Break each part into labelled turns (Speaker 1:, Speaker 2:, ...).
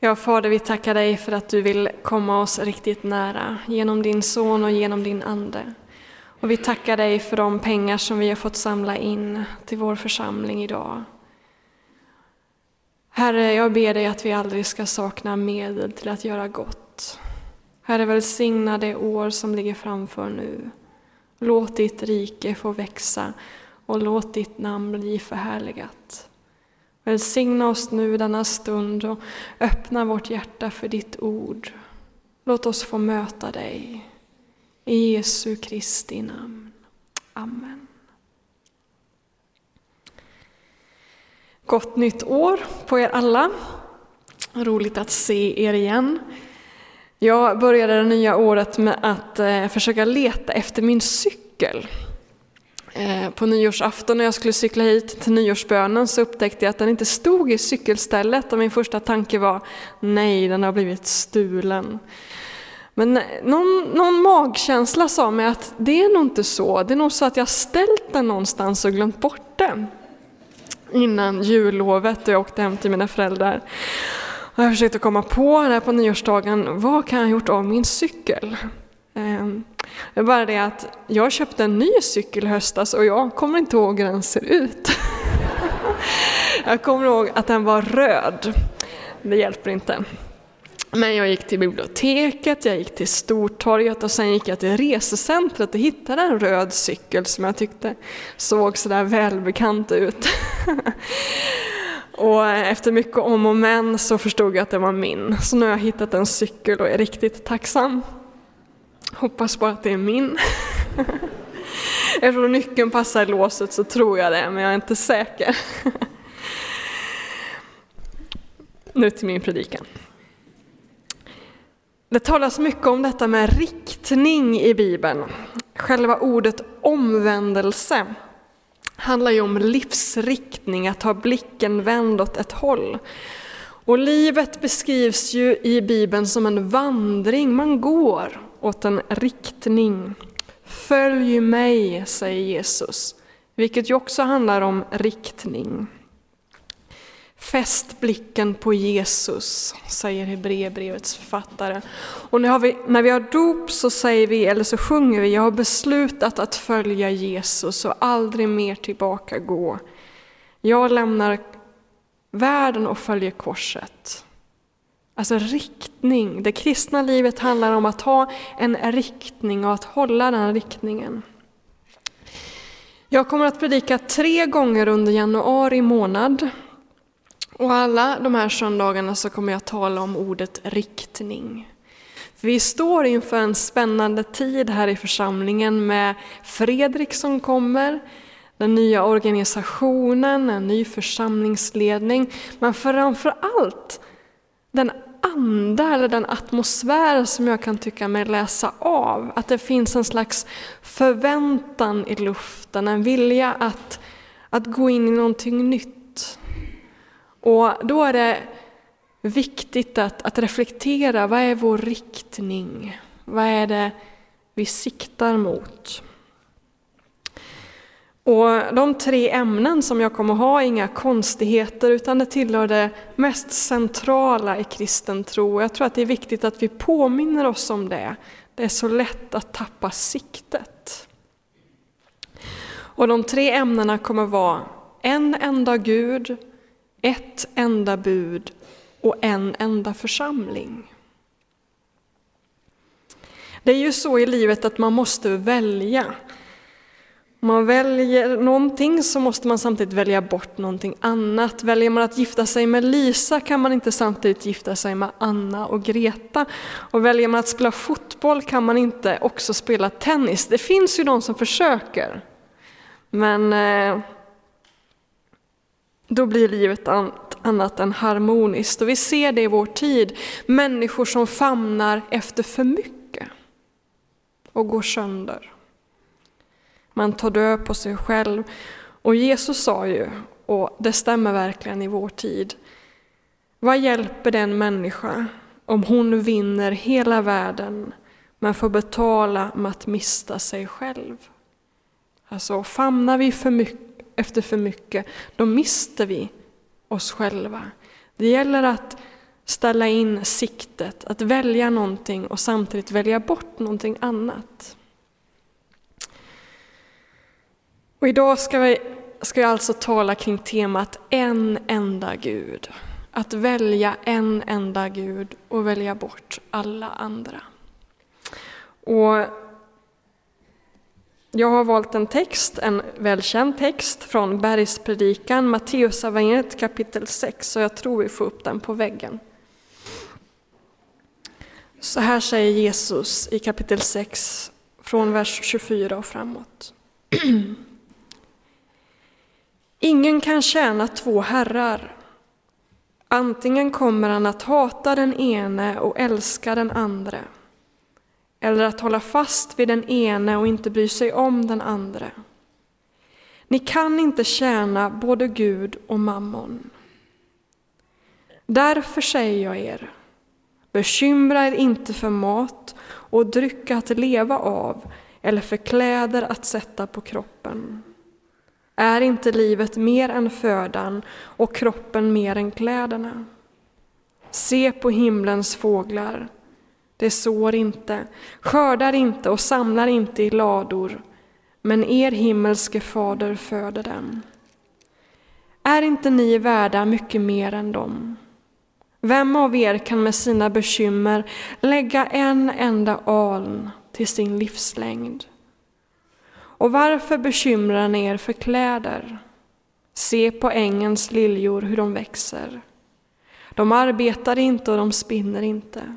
Speaker 1: Ja, Fader, vi tackar dig för att du vill komma oss riktigt nära genom din son och genom din ande. Och vi tackar dig för de pengar som vi har fått samla in till vår församling idag. Herre, jag ber dig att vi aldrig ska sakna medel till att göra gott. Herre, välsigna det år som ligger framför nu. Låt ditt rike få växa och låt ditt namn bli förhärligat. Välsigna oss nu denna stund och öppna vårt hjärta för ditt ord. Låt oss få möta dig. I Jesu Kristi namn. Amen. Gott nytt år på er alla. Roligt att se er igen. Jag började det nya året med att eh, försöka leta efter min cykel. Eh, på nyårsafton när jag skulle cykla hit till nyårsbönen så upptäckte jag att den inte stod i cykelstället och min första tanke var nej, den har blivit stulen. Men någon, någon, magkänsla sa mig att det är nog inte så, det är nog så att jag ställt den någonstans och glömt bort den. Innan jullovet och jag åkte hem till mina föräldrar. Och jag försökte komma på här på nyårsdagen, vad kan jag ha gjort av min cykel? Ehm, det är bara det att jag köpte en ny cykel i höstas och jag kommer inte ihåg hur den ser ut. Jag kommer ihåg att den var röd. Det hjälper inte. Men jag gick till biblioteket, jag gick till Stortorget och sen gick jag till resecentret och hittade en röd cykel som jag tyckte såg sådär välbekant ut. Och efter mycket om och men så förstod jag att det var min. Så nu har jag hittat en cykel och är riktigt tacksam. Hoppas bara att det är min. Eftersom nyckeln passar i låset så tror jag det, men jag är inte säker. Nu till min predikan. Det talas mycket om detta med riktning i Bibeln. Själva ordet omvändelse handlar ju om livsriktning, att ha blicken vänd åt ett håll. Och livet beskrivs ju i Bibeln som en vandring, man går åt en riktning. Följ mig, säger Jesus, vilket ju också handlar om riktning. Fäst blicken på Jesus, säger Hebreerbrevets författare. Och när vi, när vi har dop så säger vi, eller så sjunger vi, jag har beslutat att följa Jesus och aldrig mer tillbaka gå. Jag lämnar världen och följer korset. Alltså riktning, det kristna livet handlar om att ha en riktning och att hålla den riktningen. Jag kommer att predika tre gånger under januari månad. Och alla de här söndagarna så kommer jag tala om ordet riktning. Vi står inför en spännande tid här i församlingen med Fredrik som kommer, den nya organisationen, en ny församlingsledning, men framför allt den anda eller den atmosfär som jag kan tycka mig läsa av. Att det finns en slags förväntan i luften, en vilja att, att gå in i någonting nytt. Och då är det viktigt att, att reflektera, vad är vår riktning? Vad är det vi siktar mot? Och de tre ämnen som jag kommer ha är inga konstigheter utan det tillhör det mest centrala i kristen tro. Jag tror att det är viktigt att vi påminner oss om det. Det är så lätt att tappa siktet. Och de tre ämnena kommer vara en enda Gud, ett enda bud och en enda församling. Det är ju så i livet att man måste välja. Om man väljer någonting så måste man samtidigt välja bort någonting annat. Väljer man att gifta sig med Lisa kan man inte samtidigt gifta sig med Anna och Greta. Och väljer man att spela fotboll kan man inte också spela tennis. Det finns ju de som försöker. Men eh, då blir livet annat än harmoniskt. Och vi ser det i vår tid. Människor som famnar efter för mycket och går sönder. Man tar död på sig själv. Och Jesus sa ju, och det stämmer verkligen i vår tid, vad hjälper den människa om hon vinner hela världen men får betala med att mista sig själv? Alltså famnar vi för mycket, efter för mycket, då mister vi oss själva. Det gäller att ställa in siktet, att välja någonting och samtidigt välja bort någonting annat. Och idag ska, vi, ska jag alltså tala kring temat en enda Gud. Att välja en enda Gud och välja bort alla andra. Och jag har valt en text, en välkänd text från Bergspredikan, Matteusevangeliet kapitel 6, så jag tror vi får upp den på väggen. Så här säger Jesus i kapitel 6, från vers 24 och framåt. Ingen kan tjäna två herrar. Antingen kommer han att hata den ene och älska den andre, eller att hålla fast vid den ene och inte bry sig om den andre. Ni kan inte tjäna både Gud och mammon. Därför säger jag er, bekymra er inte för mat och dryck att leva av eller för kläder att sätta på kroppen. Är inte livet mer än födan och kroppen mer än kläderna? Se på himlens fåglar. De sår inte, skördar inte och samlar inte i lador, men er himmelske fader föder dem. Är inte ni värda mycket mer än dem? Vem av er kan med sina bekymmer lägga en enda aln till sin livslängd? Och varför bekymrar ni er för kläder? Se på ängens liljor hur de växer. De arbetar inte och de spinner inte.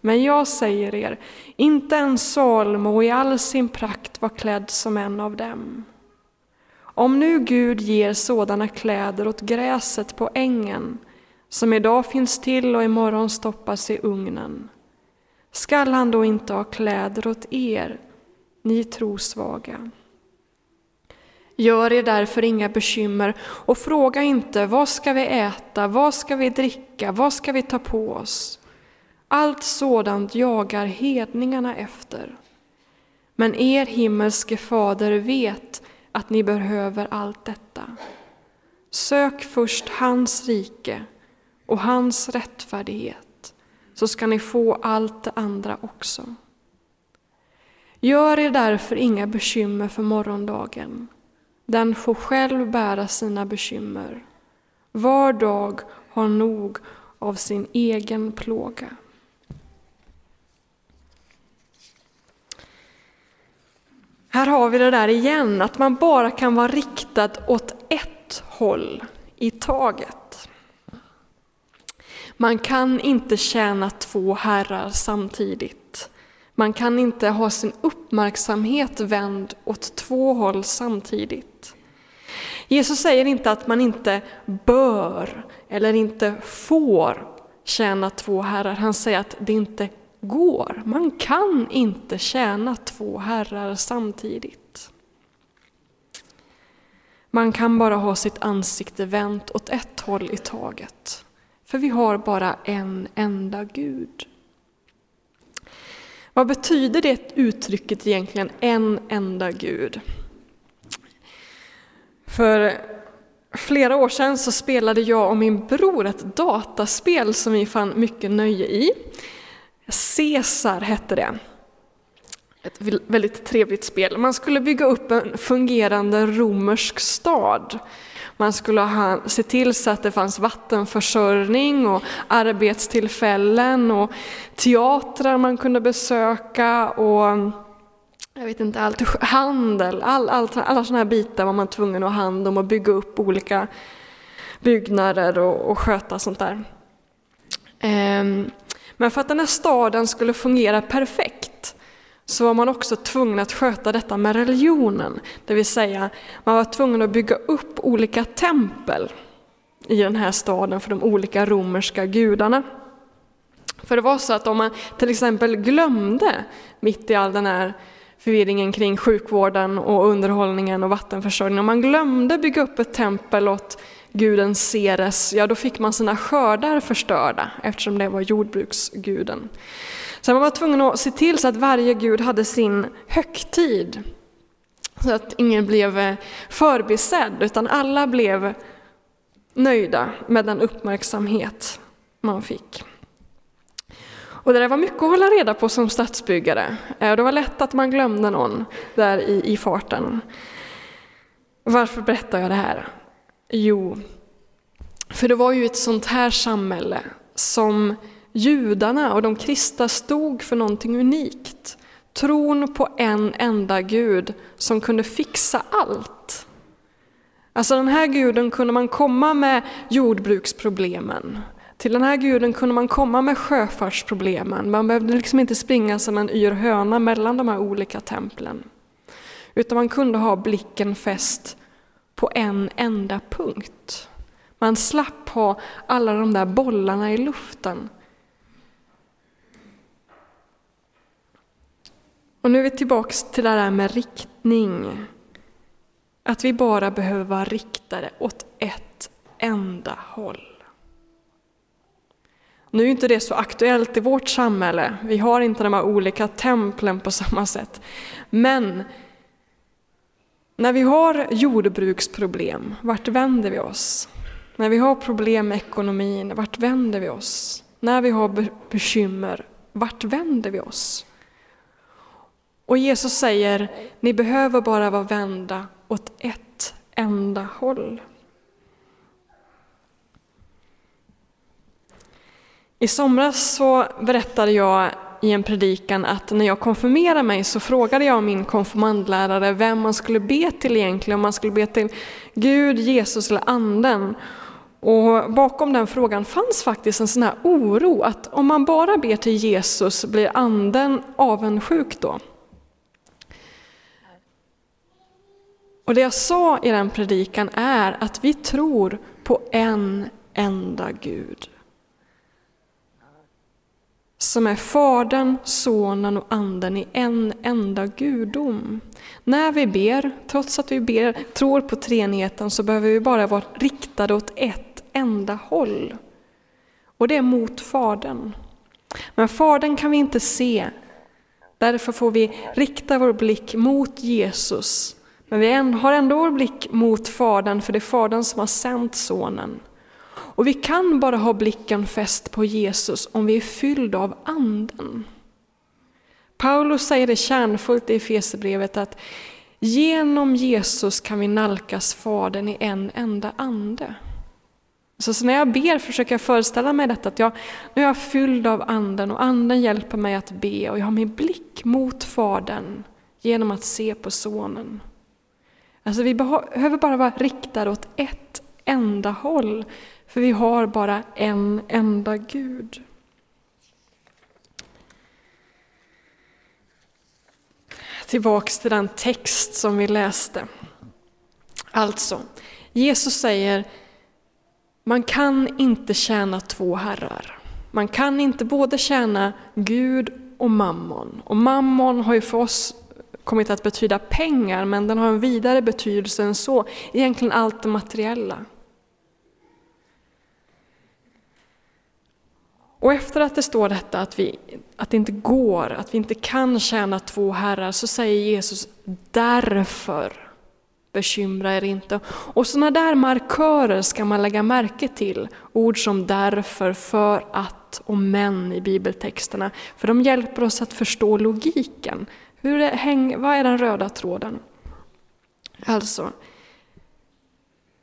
Speaker 1: Men jag säger er, inte en Salmo i all sin prakt var klädd som en av dem. Om nu Gud ger sådana kläder åt gräset på ängen, som idag finns till och imorgon stoppas i ugnen, skall han då inte ha kläder åt er, ni trosvaga. Gör er därför inga bekymmer och fråga inte vad ska vi äta, vad ska vi dricka, vad ska vi ta på oss? Allt sådant jagar hedningarna efter. Men er himmelske fader vet att ni behöver allt detta. Sök först hans rike och hans rättfärdighet, så ska ni få allt det andra också. Gör er därför inga bekymmer för morgondagen. Den får själv bära sina bekymmer. Var dag har nog av sin egen plåga. Här har vi det där igen, att man bara kan vara riktad åt ett håll i taget. Man kan inte tjäna två herrar samtidigt. Man kan inte ha sin uppmärksamhet vänd åt två håll samtidigt. Jesus säger inte att man inte bör eller inte får tjäna två herrar. Han säger att det inte går. Man kan inte tjäna två herrar samtidigt. Man kan bara ha sitt ansikte vänt åt ett håll i taget. För vi har bara en enda Gud. Vad betyder det uttrycket egentligen, en enda Gud? För flera år sedan så spelade jag och min bror ett dataspel som vi fann mycket nöje i. Caesar hette det. Ett väldigt trevligt spel. Man skulle bygga upp en fungerande romersk stad. Man skulle ha, se till så att det fanns vattenförsörjning och arbetstillfällen och teatrar man kunde besöka och jag vet inte allt, handel, all, all, alla sådana här bitar var man tvungen att ha hand om och bygga upp olika byggnader och, och sköta sånt där. Ehm, men för att den här staden skulle fungera perfekt så var man också tvungen att sköta detta med religionen. Det vill säga, man var tvungen att bygga upp olika tempel i den här staden för de olika romerska gudarna. För det var så att om man till exempel glömde, mitt i all den här förvirringen kring sjukvården och underhållningen och vattenförsörjningen, om man glömde bygga upp ett tempel åt guden Ceres, ja då fick man sina skördar förstörda eftersom det var jordbruksguden. Så man var tvungen att se till så att varje gud hade sin högtid. Så att ingen blev eh, förbisedd utan alla blev nöjda med den uppmärksamhet man fick. Och det där var mycket att hålla reda på som stadsbyggare. Eh, det var lätt att man glömde någon där i, i farten. Varför berättar jag det här? Jo, för det var ju ett sånt här samhälle som judarna och de kristna stod för någonting unikt. Tron på en enda Gud som kunde fixa allt. Alltså den här guden kunde man komma med jordbruksproblemen. Till den här guden kunde man komma med sjöfartsproblemen. Man behövde liksom inte springa som en yr höna mellan de här olika templen. Utan man kunde ha blicken fäst på en enda punkt. Man slapp ha alla de där bollarna i luften. Och nu är vi tillbaka till det där med riktning. Att vi bara behöver vara riktade åt ett enda håll. Nu är inte det så aktuellt i vårt samhälle. Vi har inte de här olika templen på samma sätt. Men när vi har jordbruksproblem, vart vänder vi oss? När vi har problem med ekonomin, vart vänder vi oss? När vi har bekymmer, vart vänder vi oss? Och Jesus säger, ni behöver bara vara vända åt ett enda håll. I somras så berättade jag i en predikan att när jag konfirmerade mig så frågade jag min konfirmandlärare vem man skulle be till egentligen, om man skulle be till Gud, Jesus eller Anden. Och bakom den frågan fanns faktiskt en sån här oro att om man bara ber till Jesus blir Anden avundsjuk då. Och det jag sa i den predikan är att vi tror på en enda Gud som är Fadern, Sonen och Anden i en enda gudom. När vi ber, trots att vi ber, tror på treenigheten, så behöver vi bara vara riktade åt ett enda håll. Och det är mot Fadern. Men Fadern kan vi inte se, därför får vi rikta vår blick mot Jesus. Men vi har ändå vår blick mot Fadern, för det är Fadern som har sänt Sonen. Och vi kan bara ha blicken fäst på Jesus om vi är fyllda av Anden. Paulus säger det kärnfullt i Efesierbrevet att genom Jesus kan vi nalkas Fadern i en enda ande. Så, så, när jag ber försöker jag föreställa mig detta, att jag, nu är jag fylld av Anden och Anden hjälper mig att be och jag har min blick mot Fadern genom att se på Sonen. Alltså vi behöver bara vara riktade åt ett enda håll. För vi har bara en enda Gud. Tillbaks till den text som vi läste. Alltså, Jesus säger man kan inte tjäna två herrar. Man kan inte både tjäna Gud och mammon. Och mammon har ju för oss kommit att betyda pengar, men den har en vidare betydelse än så. Egentligen allt det materiella. Och efter att det står detta att, vi, att det inte går, att vi inte kan tjäna två herrar, så säger Jesus därför bekymra er inte. Och sådana där markörer ska man lägga märke till. Ord som därför, för att och men i bibeltexterna. För de hjälper oss att förstå logiken. Hur är, häng, vad är den röda tråden? Alltså,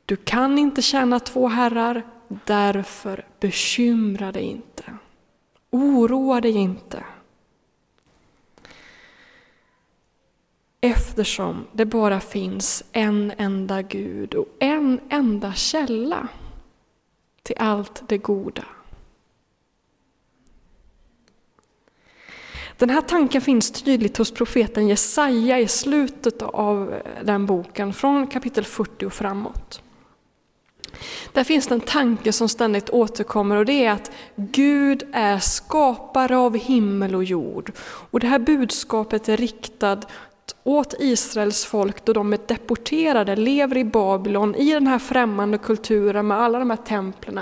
Speaker 1: du kan inte tjäna två herrar, Därför bekymra dig inte. Oroa dig inte. Eftersom det bara finns en enda Gud och en enda källa till allt det goda. Den här tanken finns tydligt hos profeten Jesaja i slutet av den boken, från kapitel 40 och framåt. Där finns det en tanke som ständigt återkommer och det är att Gud är skapare av himmel och jord. Och det här budskapet är riktat åt Israels folk då de är deporterade, lever i Babylon, i den här främmande kulturen med alla de här templen.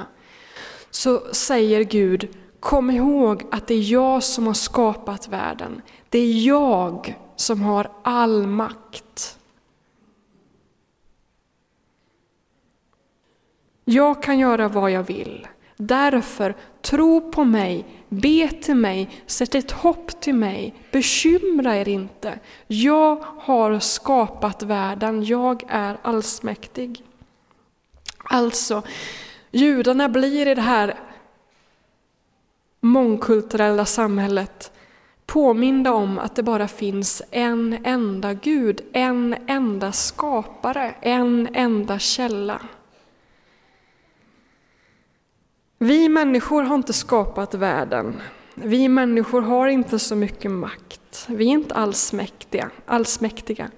Speaker 1: Så säger Gud, kom ihåg att det är jag som har skapat världen. Det är jag som har all makt. Jag kan göra vad jag vill. Därför, tro på mig, be till mig, sätt ett hopp till mig, bekymra er inte. Jag har skapat världen, jag är allsmäktig. Alltså, judarna blir i det här mångkulturella samhället påminda om att det bara finns en enda Gud, en enda skapare, en enda källa. Vi människor har inte skapat världen. Vi människor har inte så mycket makt. Vi är inte allsmäktiga, allsmäktiga.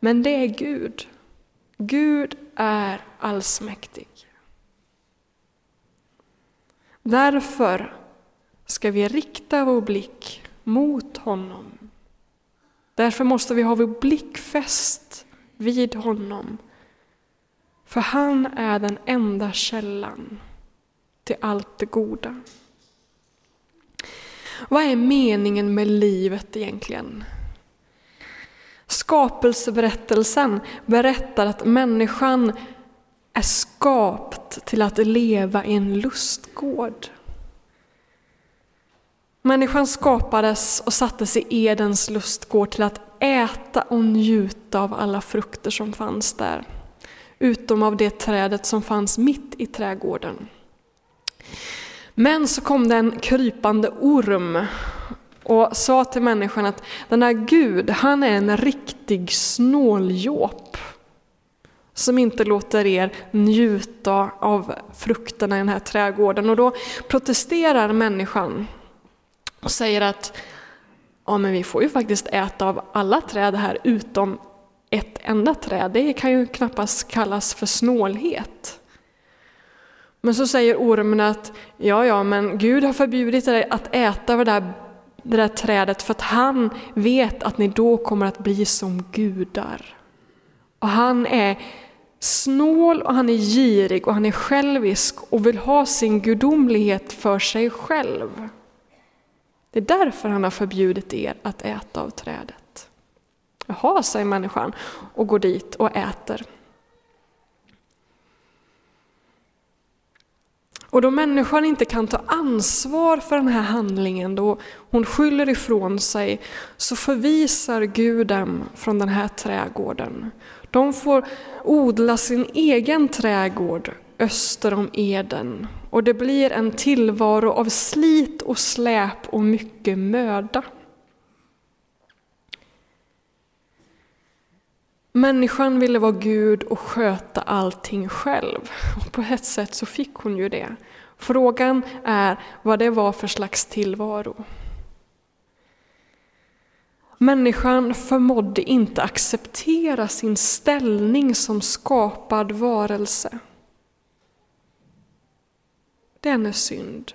Speaker 1: Men det är Gud. Gud är allsmäktig. Därför ska vi rikta vår blick mot honom. Därför måste vi ha vår blick fäst vid honom. För han är den enda källan till allt det goda. Vad är meningen med livet egentligen? Skapelseberättelsen berättar att människan är skapt till att leva i en lustgård. Människan skapades och sattes i Edens lustgård till att äta och njuta av alla frukter som fanns där. Utom av det trädet som fanns mitt i trädgården. Men så kom det en krypande orm och sa till människan att den här Gud, han är en riktig snåljåp som inte låter er njuta av frukterna i den här trädgården. Och då protesterar människan och säger att ja, men vi får ju faktiskt äta av alla träd här utom ett enda träd. Det kan ju knappast kallas för snålhet. Men så säger ormen att ja, ja, men Gud har förbjudit dig att äta av det där, det där trädet för att han vet att ni då kommer att bli som gudar. Och han är snål och han är girig och han är självisk och vill ha sin gudomlighet för sig själv. Det är därför han har förbjudit er att äta av trädet. Jaha, säger människan och går dit och äter. Och då människan inte kan ta ansvar för den här handlingen, då hon skyller ifrån sig, så förvisar Gud dem från den här trädgården. De får odla sin egen trädgård öster om Eden och det blir en tillvaro av slit och släp och mycket möda. Människan ville vara Gud och sköta allting själv. Och på ett sätt så fick hon ju det. Frågan är vad det var för slags tillvaro. Människan förmådde inte acceptera sin ställning som skapad varelse. Den är synd.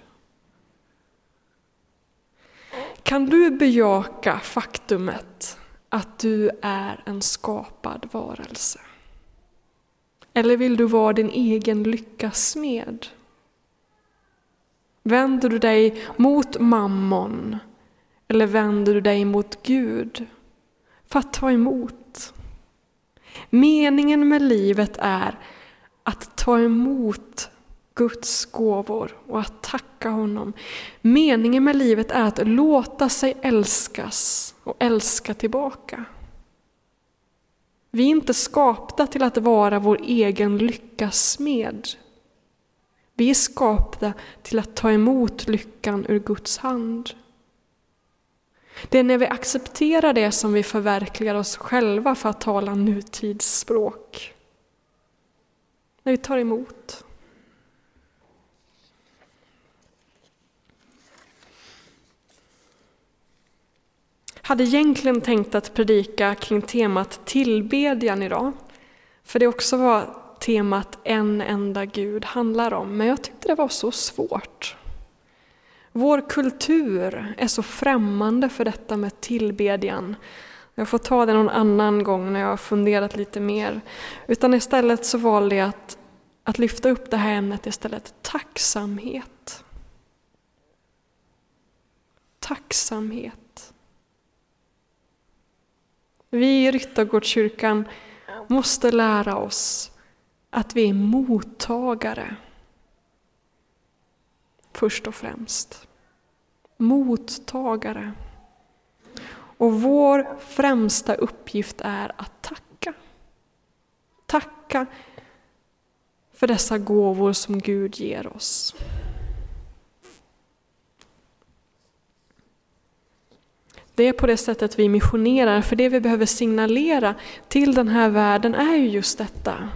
Speaker 1: Kan du bejaka faktumet att du är en skapad varelse? Eller vill du vara din egen lyckas smed? Vänder du dig mot mammon eller vänder du dig mot Gud för att ta emot? Meningen med livet är att ta emot Guds gåvor och att tacka honom. Meningen med livet är att låta sig älskas och älska tillbaka. Vi är inte skapta till att vara vår egen lyckas smed. Vi är skapta till att ta emot lyckan ur Guds hand. Det är när vi accepterar det som vi förverkligar oss själva för att tala nutidsspråk. När vi tar emot. Hade egentligen tänkt att predika kring temat tillbedjan idag. För det är också vad temat en enda Gud handlar om. Men jag tyckte det var så svårt. Vår kultur är så främmande för detta med tillbedjan. Jag får ta det någon annan gång när jag har funderat lite mer. Utan istället så valde jag att, att lyfta upp det här ämnet istället. Tacksamhet. Tacksamhet. Vi i Ryttargårdskyrkan måste lära oss att vi är mottagare. först och främst. Mottagare. Och vår främsta uppgift är att tacka. Tacka för dessa gåvor som Gud ger oss. Det är på det sättet vi missionerar, för det vi behöver signalera till den här världen är ju just detta.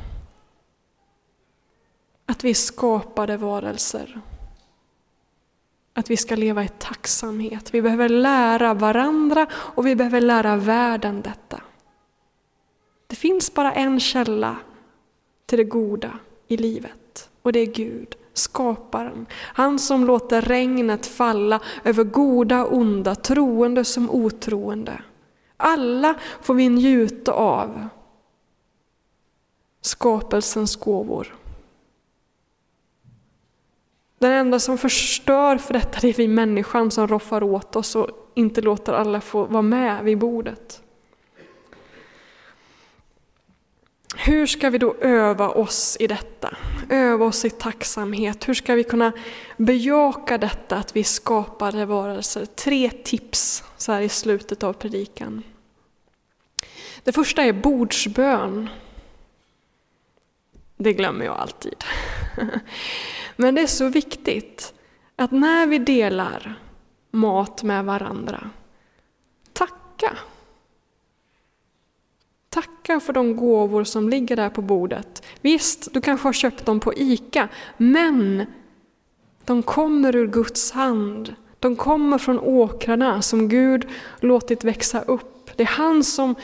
Speaker 1: Att vi är skapade varelser. Att vi ska leva i tacksamhet. Vi behöver lära varandra och vi behöver lära världen detta. Det finns bara en källa till det goda i livet och det är Gud, skaparen. Han som låter regnet falla över goda och onda, troende som otroende. Alla får vi njuta av skapelsens gåvor. Den enda som förstör för detta är vi människan som roffar åt oss och inte låter alla få vara med vid bordet. Hur ska vi då öva oss i detta? Öva oss i tacksamhet. Hur ska vi kunna bejaka detta att vi skapade varelser? Tre tips så här i slutet av predikan. Det första är bordsbön. Det glömmer jag alltid. Men det är så viktigt att när vi delar mat med varandra, tacka. Tacka för de gåvor som ligger där på bordet. Visst, du kanske har köpt dem på ICA, men de kommer ur Guds hand. De kommer från åkrarna som Gud låtit växa upp. Det är han som,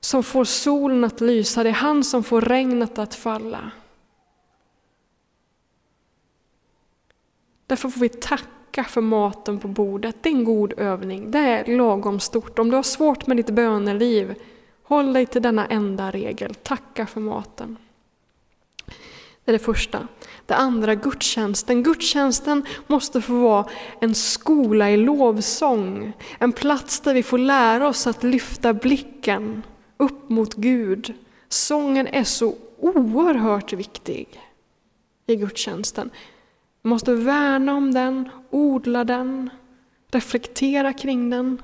Speaker 1: som får solen att lysa, det är han som får regnet att falla. Därför får vi tacka för maten på bordet. Det är en god övning. Det är lagom stort. Om du har svårt med ditt böneliv, håll dig till denna enda regel. Tacka för maten. Det är det första. Det andra, gudstjänsten. Gudstjänsten måste få vara en skola i lovsång. En plats där vi får lära oss att lyfta blicken upp mot Gud. Sången är så oerhört viktig i gudstjänsten. Vi måste värna om den, odla den, reflektera kring den.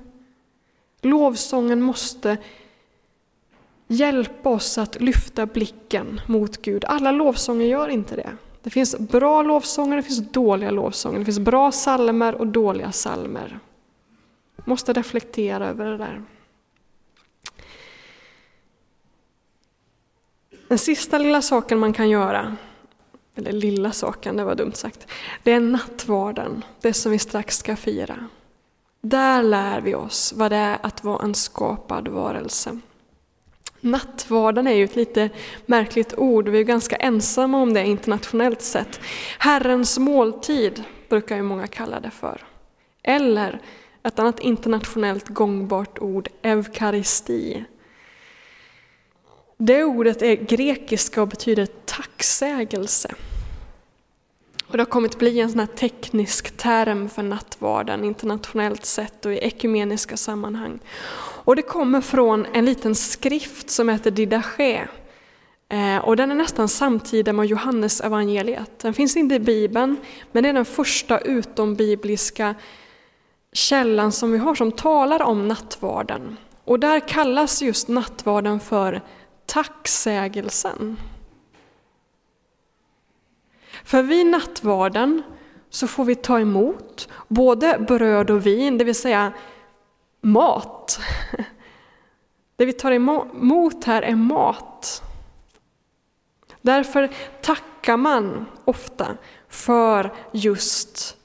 Speaker 1: Lovsången måste hjälpa oss att lyfta blicken mot Gud. Alla lovsånger gör inte det. Det finns bra lovsånger, det finns dåliga lovsånger. Det finns bra salmer och dåliga salmer. Måste reflektera över det där. Den sista lilla saken man kan göra eller lilla saken, det var dumt sagt. Det är nattvarden, det som vi strax ska fira. Där lär vi oss vad det är att vara en skapad varelse. Nattvarden är ju ett lite märkligt ord, vi är ganska ensamma om det internationellt sett. Herrens måltid brukar ju många kalla det för. Eller ett annat internationellt gångbart ord, eukaristi. Det ordet är grekiska och betyder tacksägelse. Och det har kommit bli en sån här teknisk term för nattvarden internationellt sett och i ekumeniska sammanhang. Och det kommer från en liten skrift som heter Didache. Eh, och den är nästan samtida med Johannes evangeliet. Den finns inte i Bibeln, men det är den första utombibliska källan som vi har som talar om nattvarden. Och där kallas just nattvarden för tacksägelsen. För vid nattvarden så får vi ta emot både bröd och vin, det vill säga mat. Det vi tar emot här är mat. Därför tackar man ofta för just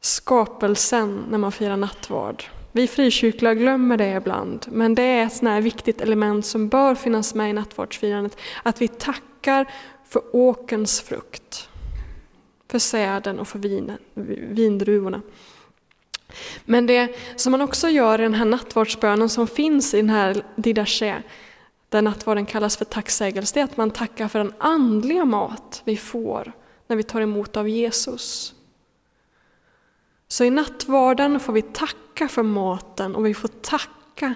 Speaker 1: skapelsen när man firar nattvard. Vi frikyrkliga glömmer det ibland, men det är ett sånt viktigt element som bör finnas med i nattvardsfirandet, att vi tackar för åkens frukt, för säden och för vinen, vindruvorna. Men det som man också gör i den här nattvardsbönen som finns i den här Didache, där nattvarden kallas för tacksägelse, det är att man tackar för den andliga mat vi får när vi tar emot av Jesus. Så i nattvarden får vi tacka för maten och vi får tacka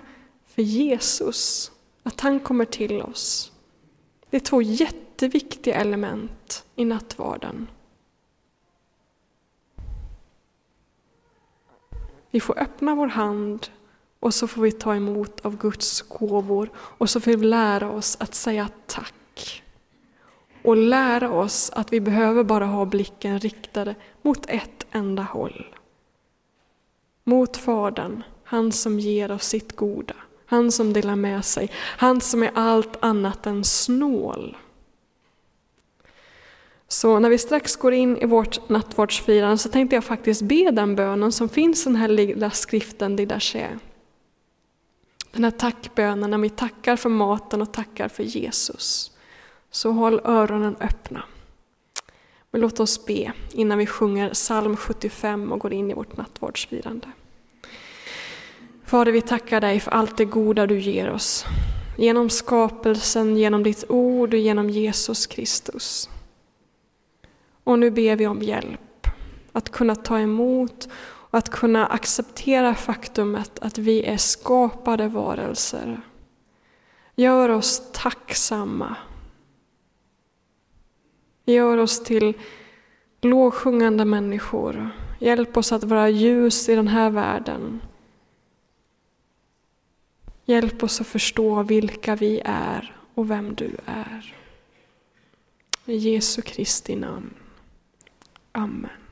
Speaker 1: för Jesus, att han kommer till oss. Det är två jätteviktiga element i nattvarden. Vi får öppna vår hand och så får vi ta emot av Guds gåvor och så får vi lära oss att säga tack. Och lära oss att vi behöver bara ha blicken riktade mot ett enda håll. Mot Fadern, han som ger oss sitt goda, han som delar med sig, han som är allt annat än snål. Så när vi strax går in i vårt nattvardsfirande så tänkte jag faktiskt be den bönen som finns i den här lilla skriften Didache. Den här tackbönen när vi tackar för maten och tackar för Jesus. Så håll öronen öppna. Men låt oss be innan vi sjunger psalm 75 och går in i vårt nattvardsfirande. Fader, vi tackar dig för allt det goda du ger oss. Genom skapelsen, genom ditt ord och genom Jesus Kristus. Och nu ber vi om hjälp att kunna ta emot och att kunna acceptera faktumet att vi är skapade varelser. Gör oss tacksamma. Gör oss till lågsjungande människor. Hjälp oss att vara ljus i den här världen. Hjälp oss att förstå vilka vi är och vem du är. I Jesu Kristi namn. Amen.